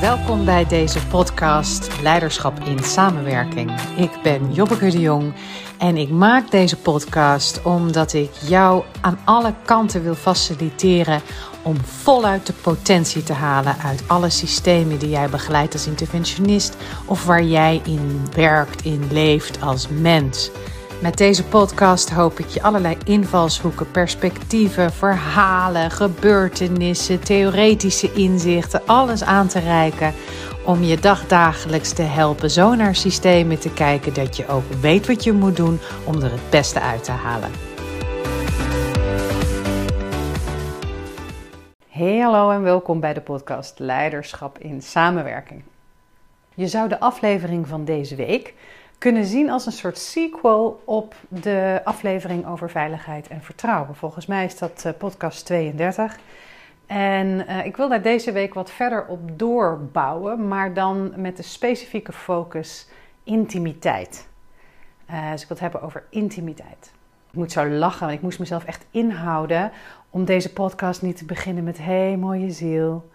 Welkom bij deze podcast Leiderschap in Samenwerking. Ik ben Jobbeke de Jong en ik maak deze podcast omdat ik jou aan alle kanten wil faciliteren om voluit de potentie te halen uit alle systemen die jij begeleidt als interventionist of waar jij in werkt, in leeft als mens. Met deze podcast hoop ik je allerlei invalshoeken, perspectieven, verhalen, gebeurtenissen, theoretische inzichten, alles aan te reiken om je dagdagelijks te helpen zo naar systemen te kijken dat je ook weet wat je moet doen om er het beste uit te halen. Hey hallo en welkom bij de podcast Leiderschap in Samenwerking. Je zou de aflevering van deze week kunnen zien als een soort sequel op de aflevering over veiligheid en vertrouwen. Volgens mij is dat uh, podcast 32. En uh, ik wil daar deze week wat verder op doorbouwen, maar dan met de specifieke focus intimiteit. Uh, dus ik wil het hebben over intimiteit. Ik moet zo lachen, want ik moest mezelf echt inhouden om deze podcast niet te beginnen met: Hey, mooie ziel.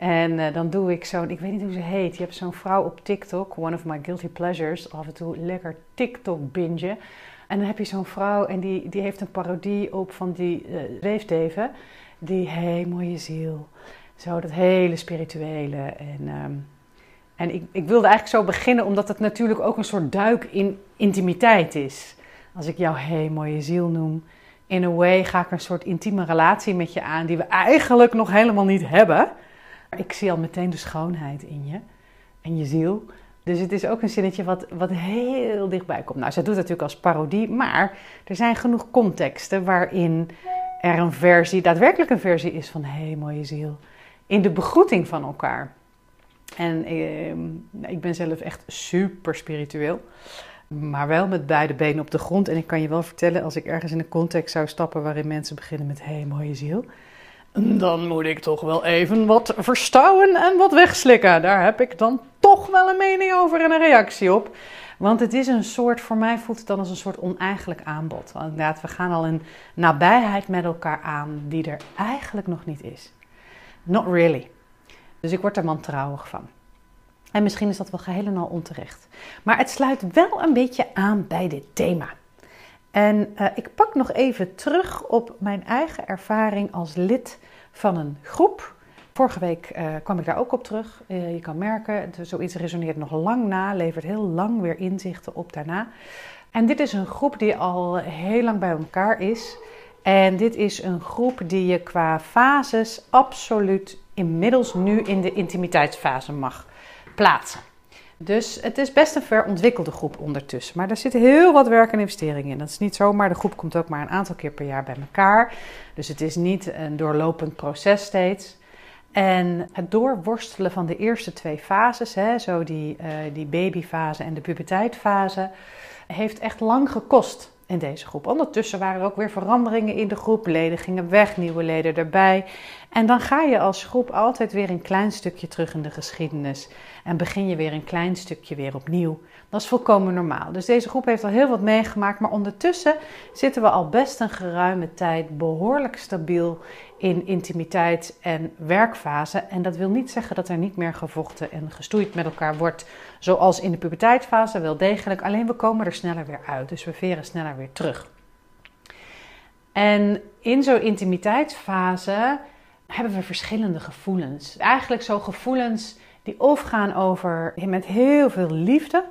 En uh, dan doe ik zo'n, ik weet niet hoe ze heet. Je hebt zo'n vrouw op TikTok, one of my guilty pleasures, af en toe lekker TikTok bingen. En dan heb je zo'n vrouw en die, die heeft een parodie op van die uh, leefdeven. Die, hey, mooie ziel. Zo, dat hele spirituele. En, um, en ik, ik wilde eigenlijk zo beginnen, omdat het natuurlijk ook een soort duik in intimiteit is. Als ik jou, hey, mooie ziel noem. In a way ga ik een soort intieme relatie met je aan, die we eigenlijk nog helemaal niet hebben. Ik zie al meteen de schoonheid in je en je ziel. Dus het is ook een zinnetje wat, wat heel dichtbij komt. Nou, zij doet het natuurlijk als parodie, maar er zijn genoeg contexten waarin er een versie, daadwerkelijk een versie is van hé, hey, mooie ziel. In de begroeting van elkaar. En eh, ik ben zelf echt super spiritueel. Maar wel met beide benen op de grond. En ik kan je wel vertellen, als ik ergens in een context zou stappen waarin mensen beginnen met hé, hey, mooie ziel dan moet ik toch wel even wat verstouwen en wat wegslikken. Daar heb ik dan toch wel een mening over en een reactie op. Want het is een soort, voor mij voelt het dan als een soort oneigenlijk aanbod. Inderdaad, we gaan al een nabijheid met elkaar aan die er eigenlijk nog niet is. Not really. Dus ik word er wantrouwig van. En misschien is dat wel geheel en al onterecht. Maar het sluit wel een beetje aan bij dit thema. En uh, ik pak nog even terug op mijn eigen ervaring als lid van een groep. Vorige week uh, kwam ik daar ook op terug. Uh, je kan merken, zoiets resoneert nog lang na, levert heel lang weer inzichten op daarna. En dit is een groep die al heel lang bij elkaar is. En dit is een groep die je qua fases absoluut inmiddels nu in de intimiteitsfase mag plaatsen. Dus het is best een verontwikkelde groep ondertussen. Maar er zit heel wat werk en investering in. Dat is niet zomaar. De groep komt ook maar een aantal keer per jaar bij elkaar. Dus het is niet een doorlopend proces steeds. En het doorworstelen van de eerste twee fases, hè, zo die, uh, die babyfase en de puberteitfase, heeft echt lang gekost in deze groep. Ondertussen waren er ook weer veranderingen in de groep. Leden gingen weg, nieuwe leden erbij. En dan ga je als groep altijd weer een klein stukje terug in de geschiedenis. En begin je weer een klein stukje weer opnieuw. Dat is volkomen normaal. Dus deze groep heeft al heel wat meegemaakt. Maar ondertussen zitten we al best een geruime tijd behoorlijk stabiel in intimiteit en werkfase. En dat wil niet zeggen dat er niet meer gevochten en gestoeid met elkaar wordt. Zoals in de puberteitsfase wel degelijk. Alleen we komen er sneller weer uit. Dus we veren sneller weer terug. En in zo'n intimiteitsfase hebben we verschillende gevoelens. Eigenlijk zo gevoelens die overgaan over met heel veel liefde.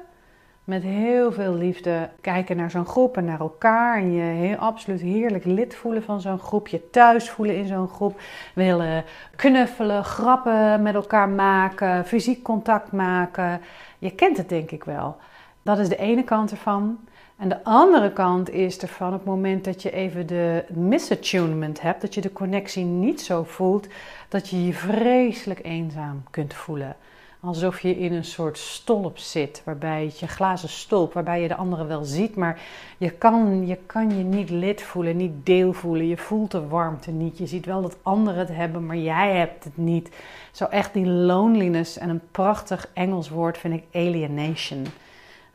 Met heel veel liefde kijken naar zo'n groep en naar elkaar. En je heel absoluut heerlijk lid voelen van zo'n groep. Je thuis voelen in zo'n groep. Willen knuffelen, grappen met elkaar maken, fysiek contact maken. Je kent het denk ik wel. Dat is de ene kant ervan. En de andere kant is ervan het moment dat je even de misattunement hebt, dat je de connectie niet zo voelt, dat je je vreselijk eenzaam kunt voelen. Alsof je in een soort stolp zit, waarbij je glazen stolp, waarbij je de anderen wel ziet, maar je kan, je kan je niet lid voelen, niet deel voelen. Je voelt de warmte niet. Je ziet wel dat anderen het hebben, maar jij hebt het niet. Zo echt die loneliness en een prachtig Engels woord vind ik alienation.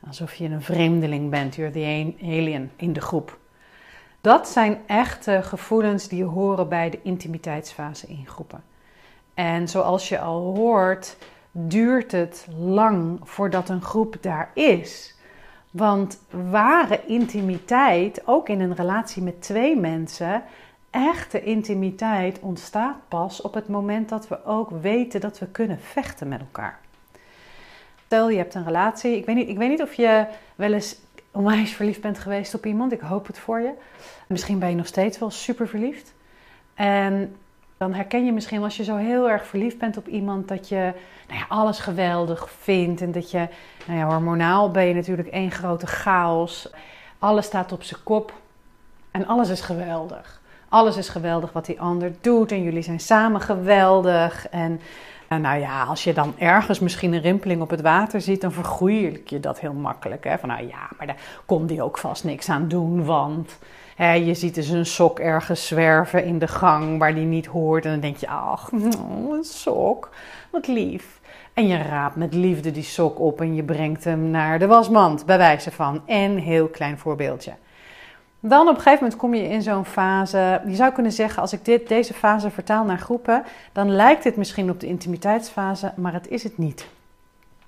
Alsof je een vreemdeling bent, you're the alien in de groep. Dat zijn echte gevoelens die horen bij de intimiteitsfase in groepen. En zoals je al hoort, duurt het lang voordat een groep daar is. Want ware intimiteit, ook in een relatie met twee mensen, echte intimiteit ontstaat pas op het moment dat we ook weten dat we kunnen vechten met elkaar. Stel je hebt een relatie, ik weet niet, ik weet niet of je wel eens onwijs verliefd bent geweest op iemand, ik hoop het voor je. Misschien ben je nog steeds wel super verliefd. En dan herken je misschien als je zo heel erg verliefd bent op iemand dat je nou ja, alles geweldig vindt. En dat je, nou ja, hormonaal ben je natuurlijk één grote chaos. Alles staat op zijn kop en alles is geweldig. Alles is geweldig wat die ander doet en jullie zijn samen geweldig. En nou ja, als je dan ergens misschien een rimpeling op het water ziet, dan vergroei je dat heel makkelijk. Hè? Van nou ja, maar daar kon die ook vast niks aan doen, want je ziet dus een sok ergens zwerven in de gang waar die niet hoort. En dan denk je, ach, oh, een sok, wat lief. En je raapt met liefde die sok op en je brengt hem naar de wasmand, bij wijze van. En heel klein voorbeeldje. Dan op een gegeven moment kom je in zo'n fase. Je zou kunnen zeggen, als ik dit, deze fase vertaal naar groepen, dan lijkt het misschien op de intimiteitsfase, maar het is het niet.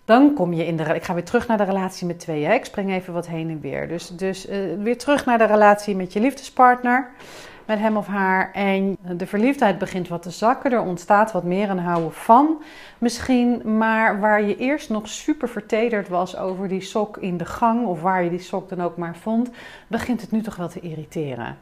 Dan kom je in de. Ik ga weer terug naar de relatie met tweeën. Ik spring even wat heen en weer. Dus, dus uh, weer terug naar de relatie met je liefdespartner. Met hem of haar. En de verliefdheid begint wat te zakken. Er ontstaat wat meer een houden van. Misschien. Maar waar je eerst nog super vertederd was over die sok in de gang. Of waar je die sok dan ook maar vond. Begint het nu toch wel te irriteren.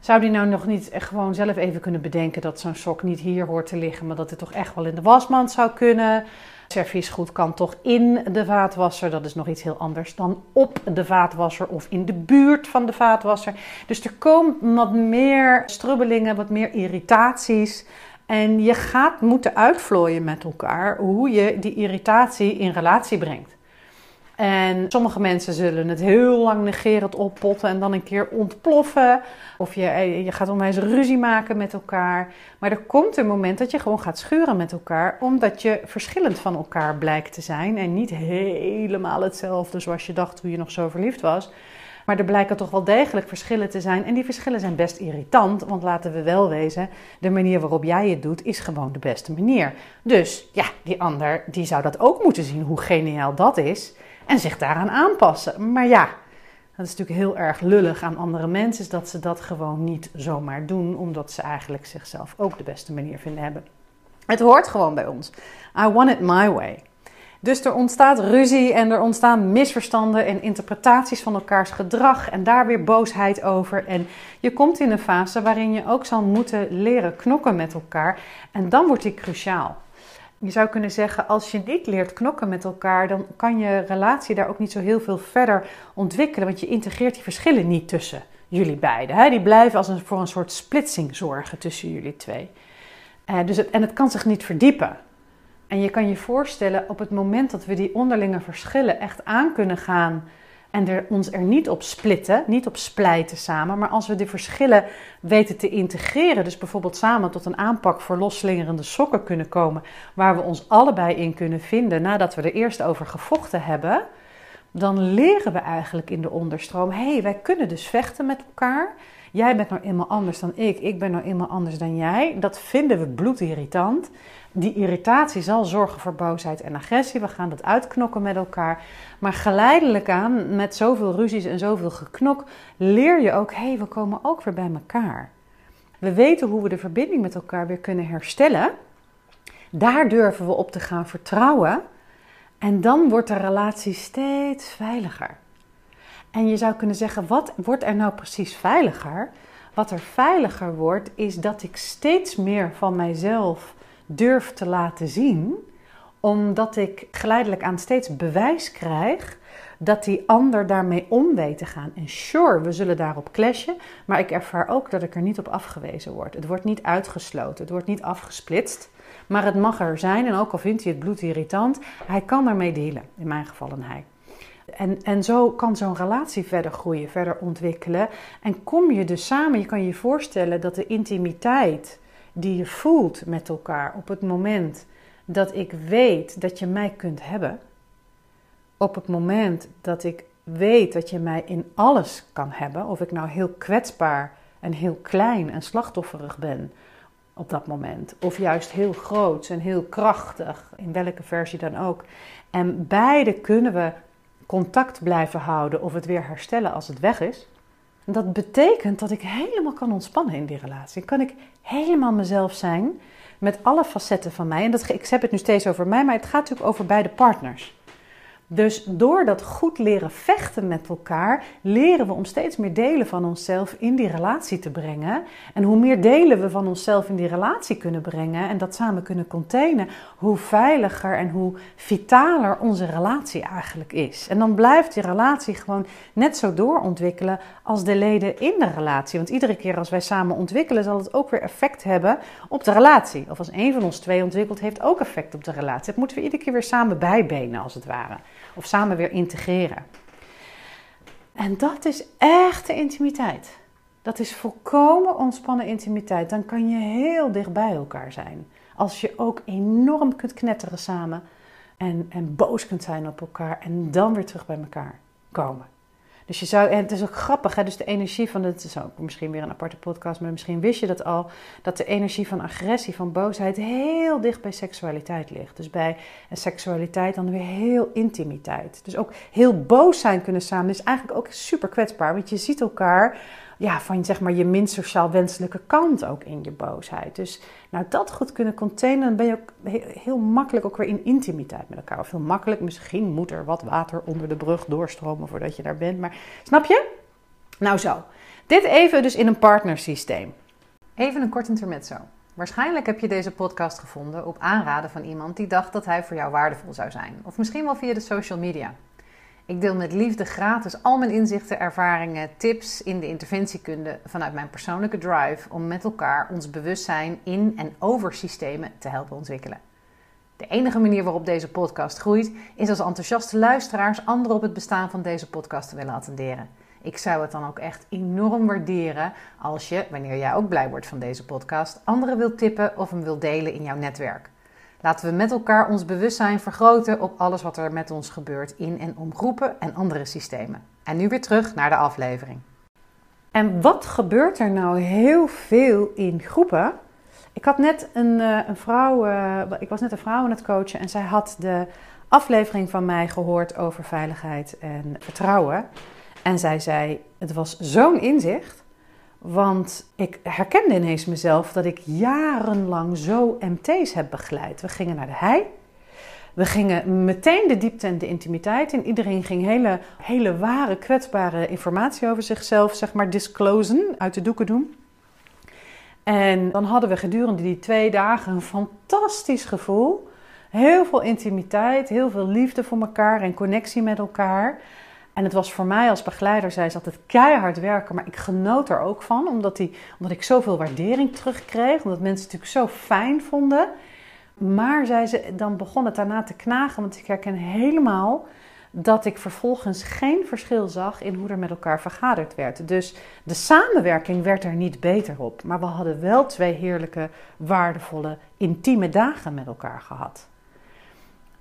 Zou die nou nog niet gewoon zelf even kunnen bedenken dat zo'n sok niet hier hoort te liggen, maar dat het toch echt wel in de wasmand zou kunnen? Serviesgoed kan toch in de vaatwasser. Dat is nog iets heel anders dan op de vaatwasser of in de buurt van de vaatwasser. Dus er komen wat meer strubbelingen, wat meer irritaties. En je gaat moeten uitvlooien met elkaar hoe je die irritatie in relatie brengt. En sommige mensen zullen het heel lang negerend oppotten en dan een keer ontploffen. Of je, eh, je gaat onwijs ruzie maken met elkaar. Maar er komt een moment dat je gewoon gaat schuren met elkaar, omdat je verschillend van elkaar blijkt te zijn. En niet helemaal hetzelfde zoals je dacht toen je nog zo verliefd was. Maar er blijken toch wel degelijk verschillen te zijn. En die verschillen zijn best irritant. Want laten we wel wezen, de manier waarop jij het doet is gewoon de beste manier. Dus ja, die ander die zou dat ook moeten zien hoe geniaal dat is en zich daaraan aanpassen. Maar ja, dat is natuurlijk heel erg lullig aan andere mensen, is dat ze dat gewoon niet zomaar doen, omdat ze eigenlijk zichzelf ook de beste manier vinden hebben. Het hoort gewoon bij ons. I want it my way. Dus er ontstaat ruzie en er ontstaan misverstanden en interpretaties van elkaars gedrag en daar weer boosheid over. En je komt in een fase waarin je ook zal moeten leren knokken met elkaar en dan wordt die cruciaal je zou kunnen zeggen, als je niet leert knokken met elkaar, dan kan je relatie daar ook niet zo heel veel verder ontwikkelen, want je integreert die verschillen niet tussen jullie beiden. Die blijven als een, voor een soort splitsing zorgen tussen jullie twee. Uh, dus en het kan zich niet verdiepen. En je kan je voorstellen, op het moment dat we die onderlinge verschillen echt aan kunnen gaan en er, ons er niet op splitten, niet op splijten samen, maar als we de verschillen weten te integreren, dus bijvoorbeeld samen tot een aanpak voor losslingerende sokken kunnen komen, waar we ons allebei in kunnen vinden nadat we er eerst over gevochten hebben, dan leren we eigenlijk in de onderstroom: hé, hey, wij kunnen dus vechten met elkaar. Jij bent nou eenmaal anders dan ik, ik ben nou eenmaal anders dan jij. Dat vinden we bloedirritant. Die irritatie zal zorgen voor boosheid en agressie. We gaan dat uitknokken met elkaar. Maar geleidelijk aan, met zoveel ruzies en zoveel geknok, leer je ook: hé, hey, we komen ook weer bij elkaar. We weten hoe we de verbinding met elkaar weer kunnen herstellen. Daar durven we op te gaan vertrouwen. En dan wordt de relatie steeds veiliger. En je zou kunnen zeggen: wat wordt er nou precies veiliger? Wat er veiliger wordt, is dat ik steeds meer van mijzelf durf te laten zien, omdat ik geleidelijk aan steeds bewijs krijg dat die ander daarmee om weet te gaan. En sure, we zullen daarop clashen, maar ik ervaar ook dat ik er niet op afgewezen word. Het wordt niet uitgesloten, het wordt niet afgesplitst, maar het mag er zijn. En ook al vindt hij het bloed irritant, hij kan ermee dealen, in mijn geval en hij. En, en zo kan zo'n relatie verder groeien, verder ontwikkelen. En kom je dus samen, je kan je voorstellen dat de intimiteit die je voelt met elkaar op het moment dat ik weet dat je mij kunt hebben, op het moment dat ik weet dat je mij in alles kan hebben, of ik nou heel kwetsbaar en heel klein en slachtofferig ben, op dat moment. Of juist heel groot en heel krachtig, in welke versie dan ook. En beide kunnen we contact blijven houden of het weer herstellen als het weg is. Dat betekent dat ik helemaal kan ontspannen in die relatie. Kan ik helemaal mezelf zijn met alle facetten van mij. En dat, ik heb het nu steeds over mij, maar het gaat natuurlijk over beide partners. Dus door dat goed leren vechten met elkaar, leren we om steeds meer delen van onszelf in die relatie te brengen. En hoe meer delen we van onszelf in die relatie kunnen brengen en dat samen kunnen containen, hoe veiliger en hoe vitaler onze relatie eigenlijk is. En dan blijft die relatie gewoon net zo doorontwikkelen als de leden in de relatie. Want iedere keer als wij samen ontwikkelen, zal het ook weer effect hebben op de relatie. Of als een van ons twee ontwikkelt, heeft ook effect op de relatie. Dat moeten we iedere keer weer samen bijbenen, als het ware of samen weer integreren. En dat is echte intimiteit. Dat is volkomen ontspannen intimiteit. Dan kan je heel dicht bij elkaar zijn. Als je ook enorm kunt knetteren samen en, en boos kunt zijn op elkaar en dan weer terug bij elkaar komen. Dus je zou, en het is ook grappig, hè? dus de energie van, het is ook misschien weer een aparte podcast, maar misschien wist je dat al, dat de energie van agressie, van boosheid heel dicht bij seksualiteit ligt. Dus bij seksualiteit dan weer heel intimiteit. Dus ook heel boos zijn kunnen samen is eigenlijk ook super kwetsbaar, want je ziet elkaar ja, van zeg maar je minst sociaal wenselijke kant ook in je boosheid. Dus nou dat goed kunnen containen, dan ben je ook heel makkelijk ook weer in intimiteit met elkaar. Of heel makkelijk, misschien moet er wat water onder de brug doorstromen voordat je daar bent. Maar snap je? Nou zo, dit even dus in een partnersysteem. Even een kort intermezzo. Waarschijnlijk heb je deze podcast gevonden op aanraden van iemand die dacht dat hij voor jou waardevol zou zijn. Of misschien wel via de social media. Ik deel met liefde gratis al mijn inzichten, ervaringen, tips in de interventiekunde vanuit mijn persoonlijke drive om met elkaar ons bewustzijn in en over systemen te helpen ontwikkelen. De enige manier waarop deze podcast groeit is als enthousiaste luisteraars anderen op het bestaan van deze podcast te willen attenderen. Ik zou het dan ook echt enorm waarderen als je, wanneer jij ook blij wordt van deze podcast, anderen wilt tippen of hem wilt delen in jouw netwerk. Laten we met elkaar ons bewustzijn vergroten op alles wat er met ons gebeurt in en om groepen en andere systemen. En nu weer terug naar de aflevering. En wat gebeurt er nou heel veel in groepen? Ik had net een, eh, een vrouw, uh, ik was net een vrouw aan het coachen en zij had de aflevering van mij gehoord over veiligheid en vertrouwen. En zij zei: Het was zo'n inzicht. Want ik herkende ineens mezelf dat ik jarenlang zo MT's heb begeleid. We gingen naar de hei. We gingen meteen de diepte en de intimiteit in. Iedereen ging hele, hele ware, kwetsbare informatie over zichzelf, zeg maar, disclosen, uit de doeken doen. En dan hadden we gedurende die twee dagen een fantastisch gevoel. Heel veel intimiteit, heel veel liefde voor elkaar en connectie met elkaar. En het was voor mij als begeleider, zij ze altijd keihard werken, maar ik genoot er ook van, omdat, die, omdat ik zoveel waardering terugkreeg, omdat mensen het natuurlijk zo fijn vonden. Maar zei ze, dan begon het daarna te knagen, want ik herken helemaal dat ik vervolgens geen verschil zag in hoe er met elkaar vergaderd werd. Dus de samenwerking werd er niet beter op, maar we hadden wel twee heerlijke, waardevolle, intieme dagen met elkaar gehad.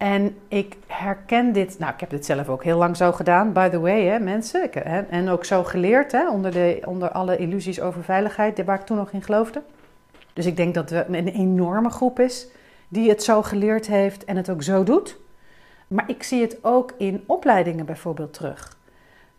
En ik herken dit, nou ik heb dit zelf ook heel lang zo gedaan, by the way, hè, mensen. Hè, en ook zo geleerd, hè, onder, de, onder alle illusies over veiligheid, waar ik toen nog in geloofde. Dus ik denk dat er een enorme groep is die het zo geleerd heeft en het ook zo doet. Maar ik zie het ook in opleidingen bijvoorbeeld terug.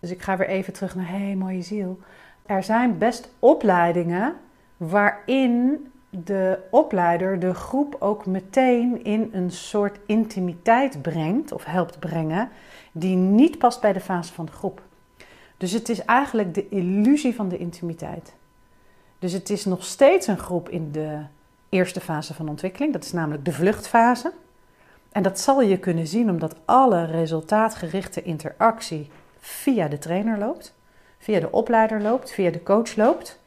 Dus ik ga weer even terug naar, hé, mooie ziel. Er zijn best opleidingen waarin de opleider de groep ook meteen in een soort intimiteit brengt of helpt brengen, die niet past bij de fase van de groep. Dus het is eigenlijk de illusie van de intimiteit. Dus het is nog steeds een groep in de eerste fase van ontwikkeling, dat is namelijk de vluchtfase. En dat zal je kunnen zien omdat alle resultaatgerichte interactie via de trainer loopt, via de opleider loopt, via de coach loopt.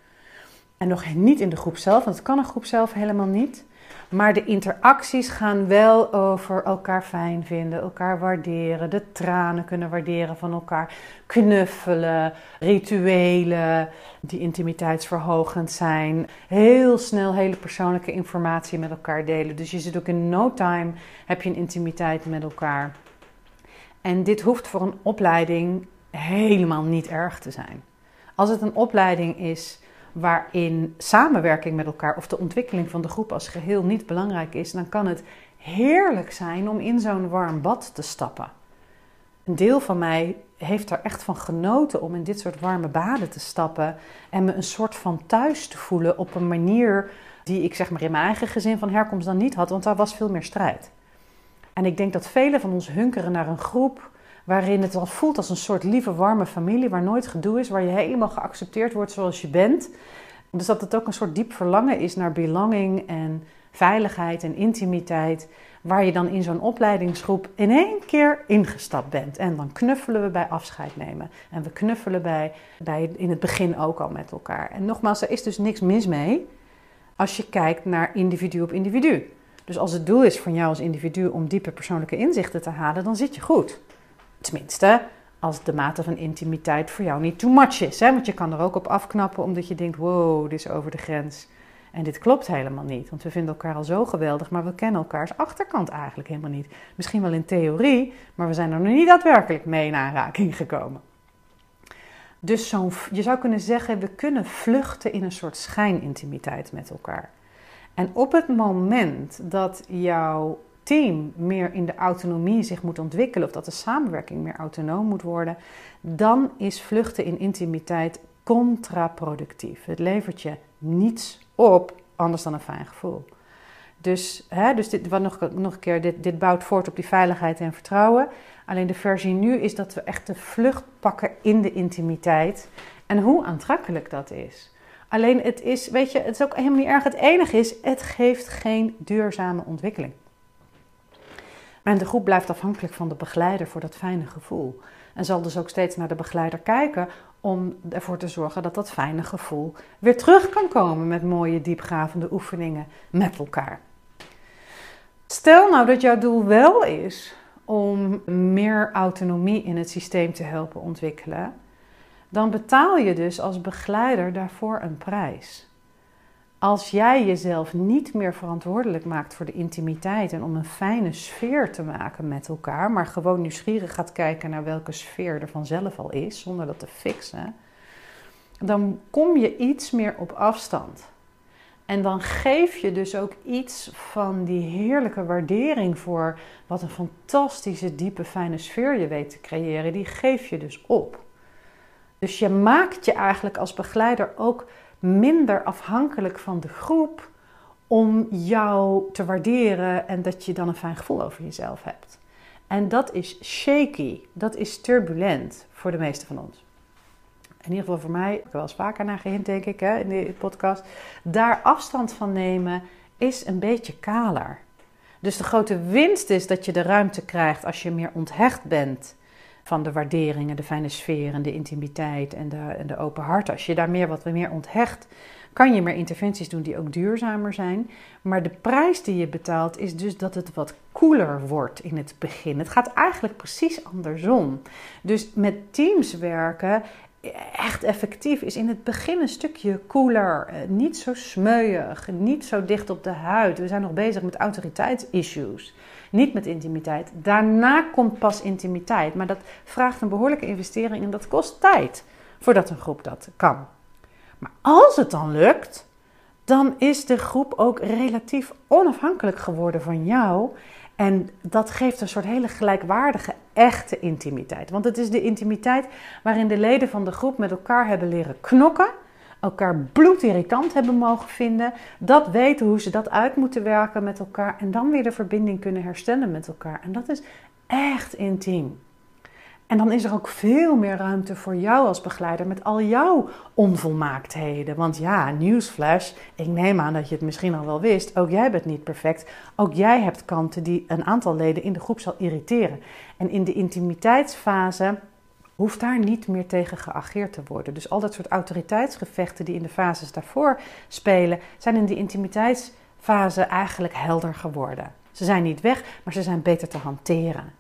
En nog niet in de groep zelf, want het kan een groep zelf helemaal niet. Maar de interacties gaan wel over elkaar fijn vinden, elkaar waarderen, de tranen kunnen waarderen van elkaar, knuffelen, rituelen die intimiteitsverhogend zijn, heel snel hele persoonlijke informatie met elkaar delen. Dus je zit ook in no time, heb je een intimiteit met elkaar. En dit hoeft voor een opleiding helemaal niet erg te zijn. Als het een opleiding is waarin samenwerking met elkaar of de ontwikkeling van de groep als geheel niet belangrijk is, dan kan het heerlijk zijn om in zo'n warm bad te stappen. Een deel van mij heeft er echt van genoten om in dit soort warme baden te stappen en me een soort van thuis te voelen op een manier die ik zeg maar in mijn eigen gezin van herkomst dan niet had, want daar was veel meer strijd. En ik denk dat velen van ons hunkeren naar een groep waarin het wel voelt als een soort lieve, warme familie, waar nooit gedoe is, waar je helemaal geaccepteerd wordt zoals je bent. Dus dat het ook een soort diep verlangen is naar belonging en veiligheid en intimiteit, waar je dan in zo'n opleidingsgroep in één keer ingestapt bent. En dan knuffelen we bij afscheid nemen. En we knuffelen bij, bij in het begin ook al met elkaar. En nogmaals, er is dus niks mis mee als je kijkt naar individu op individu. Dus als het doel is van jou als individu om diepe persoonlijke inzichten te halen, dan zit je goed. Tenminste, als de mate van intimiteit voor jou niet too much is. Hè? Want je kan er ook op afknappen omdat je denkt: wow, dit is over de grens. En dit klopt helemaal niet, want we vinden elkaar al zo geweldig, maar we kennen elkaars achterkant eigenlijk helemaal niet. Misschien wel in theorie, maar we zijn er nog niet daadwerkelijk mee in aanraking gekomen. Dus zo'n, je zou kunnen zeggen, we kunnen vluchten in een soort schijnintimiteit met elkaar. En op het moment dat jouw team meer in de autonomie zich moet ontwikkelen, of dat de samenwerking meer autonoom moet worden, dan is vluchten in intimiteit contraproductief. Het levert je niets op anders dan een fijn gevoel. Dus, hè, dus dit, wat nog, nog een keer, dit, dit bouwt voort op die veiligheid en vertrouwen. Alleen de versie nu is dat we echt de vlucht pakken in de intimiteit. En hoe aantrekkelijk dat is. Alleen het is, weet je, het is ook helemaal niet erg. Het enige is, het geeft geen duurzame ontwikkeling. En de groep blijft afhankelijk van de begeleider voor dat fijne gevoel. En zal dus ook steeds naar de begeleider kijken om ervoor te zorgen dat dat fijne gevoel weer terug kan komen met mooie diepgravende oefeningen met elkaar. Stel nou dat jouw doel wel is om meer autonomie in het systeem te helpen ontwikkelen, dan betaal je dus als begeleider daarvoor een prijs. Als jij jezelf niet meer verantwoordelijk maakt voor de intimiteit en om een fijne sfeer te maken met elkaar, maar gewoon nieuwsgierig gaat kijken naar welke sfeer er vanzelf al is, zonder dat te fixen, dan kom je iets meer op afstand. En dan geef je dus ook iets van die heerlijke waardering voor wat een fantastische, diepe, fijne sfeer je weet te creëren. Die geef je dus op. Dus je maakt je eigenlijk als begeleider ook minder afhankelijk van de groep om jou te waarderen en dat je dan een fijn gevoel over jezelf hebt. En dat is shaky, dat is turbulent voor de meeste van ons. In ieder geval voor mij, ik heb wel eens vaker naar gehint denk ik hè, in de podcast. Daar afstand van nemen is een beetje kaler. Dus de grote winst is dat je de ruimte krijgt als je meer onthecht bent van de waarderingen, de fijne sfeer en de intimiteit en de, en de open hart. Als je daar meer wat meer onthecht, kan je meer interventies doen die ook duurzamer zijn. Maar de prijs die je betaalt is dus dat het wat koeler wordt in het begin. Het gaat eigenlijk precies andersom. Dus met teams werken echt effectief is in het begin een stukje koeler, eh, niet zo smeuig, niet zo dicht op de huid. We zijn nog bezig met autoriteitsissues, niet met intimiteit. Daarna komt pas intimiteit, maar dat vraagt een behoorlijke investering en dat kost tijd voordat een groep dat kan. Maar als het dan lukt, dan is de groep ook relatief onafhankelijk geworden van jou en dat geeft een soort hele gelijkwaardige, echte intimiteit. Want het is de intimiteit waarin de leden van de groep met elkaar hebben leren knokken, elkaar bloedirritant hebben mogen vinden, dat weten hoe ze dat uit moeten werken met elkaar en dan weer de verbinding kunnen herstellen met elkaar. En dat is echt intiem. En dan is er ook veel meer ruimte voor jou als begeleider met al jouw onvolmaaktheden. Want ja, nieuwsflash, ik neem aan dat je het misschien al wel wist. Ook jij bent niet perfect. Ook jij hebt kanten die een aantal leden in de groep zal irriteren. En in de intimiteitsfase hoeft daar niet meer tegen geageerd te worden. Dus al dat soort autoriteitsgevechten die in de fases daarvoor spelen, zijn in de intimiteitsfase eigenlijk helder geworden. Ze zijn niet weg, maar ze zijn beter te hanteren.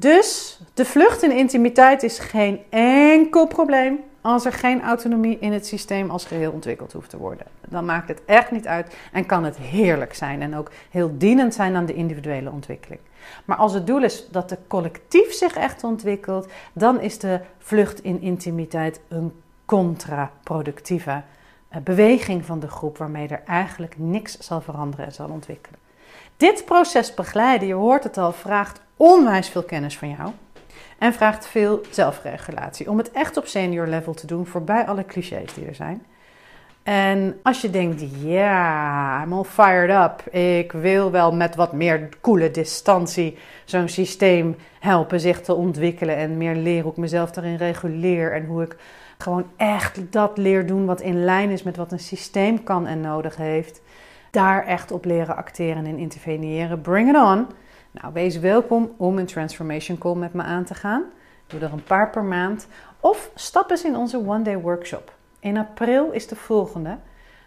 Dus de vlucht in intimiteit is geen enkel probleem als er geen autonomie in het systeem als geheel ontwikkeld hoeft te worden. Dan maakt het echt niet uit en kan het heerlijk zijn en ook heel dienend zijn aan de individuele ontwikkeling. Maar als het doel is dat de collectief zich echt ontwikkelt, dan is de vlucht in intimiteit een contraproductieve eh, beweging van de groep waarmee er eigenlijk niks zal veranderen en zal ontwikkelen. Dit proces begeleiden, je hoort het al, vraagt onwijs veel kennis van jou. En vraagt veel zelfregulatie. Om het echt op senior level te doen, voorbij alle clichés die er zijn. En als je denkt, ja, I'm all fired up. Ik wil wel met wat meer koele distantie zo'n systeem helpen zich te ontwikkelen. En meer leren hoe ik mezelf daarin reguleer. En hoe ik gewoon echt dat leer doen wat in lijn is met wat een systeem kan en nodig heeft. Daar echt op leren acteren en interveneren. Bring it on. Nou, wees welkom om een transformation call met me aan te gaan. Doe er een paar per maand. Of stap eens in onze one day workshop. In april is de volgende.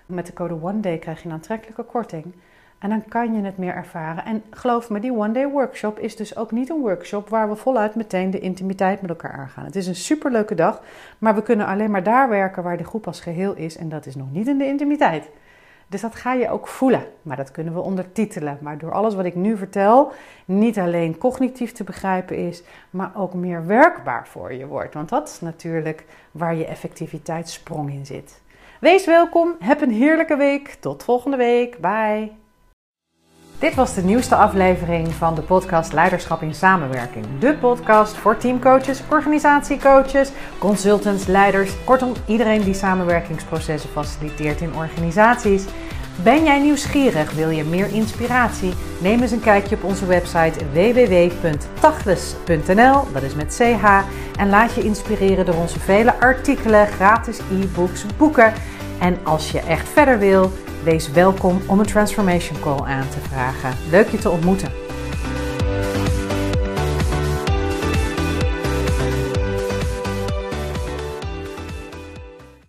Met de code One Day krijg je een aantrekkelijke korting. En dan kan je het meer ervaren. En geloof me, die One Day Workshop is dus ook niet een workshop waar we voluit meteen de intimiteit met elkaar aangaan. Het is een superleuke dag, maar we kunnen alleen maar daar werken waar de groep als geheel is. En dat is nog niet in de intimiteit. Dus dat ga je ook voelen, maar dat kunnen we ondertitelen. Maar door alles wat ik nu vertel, niet alleen cognitief te begrijpen is, maar ook meer werkbaar voor je wordt. Want dat is natuurlijk waar je effectiviteitssprong in zit. Wees welkom, heb een heerlijke week. Tot volgende week. Bye. Dit was de nieuwste aflevering van de podcast Leiderschap in Samenwerking. De podcast voor teamcoaches, organisatiecoaches, consultants, leiders, kortom iedereen die samenwerkingsprocessen faciliteert in organisaties. Ben jij nieuwsgierig? Wil je meer inspiratie? Neem eens een kijkje op onze website www.tachles.nl, dat is met ch, en laat je inspireren door onze vele artikelen, gratis e-books, boeken. En als je echt verder wil, Wees welkom om een Transformation Call aan te vragen. Leuk je te ontmoeten.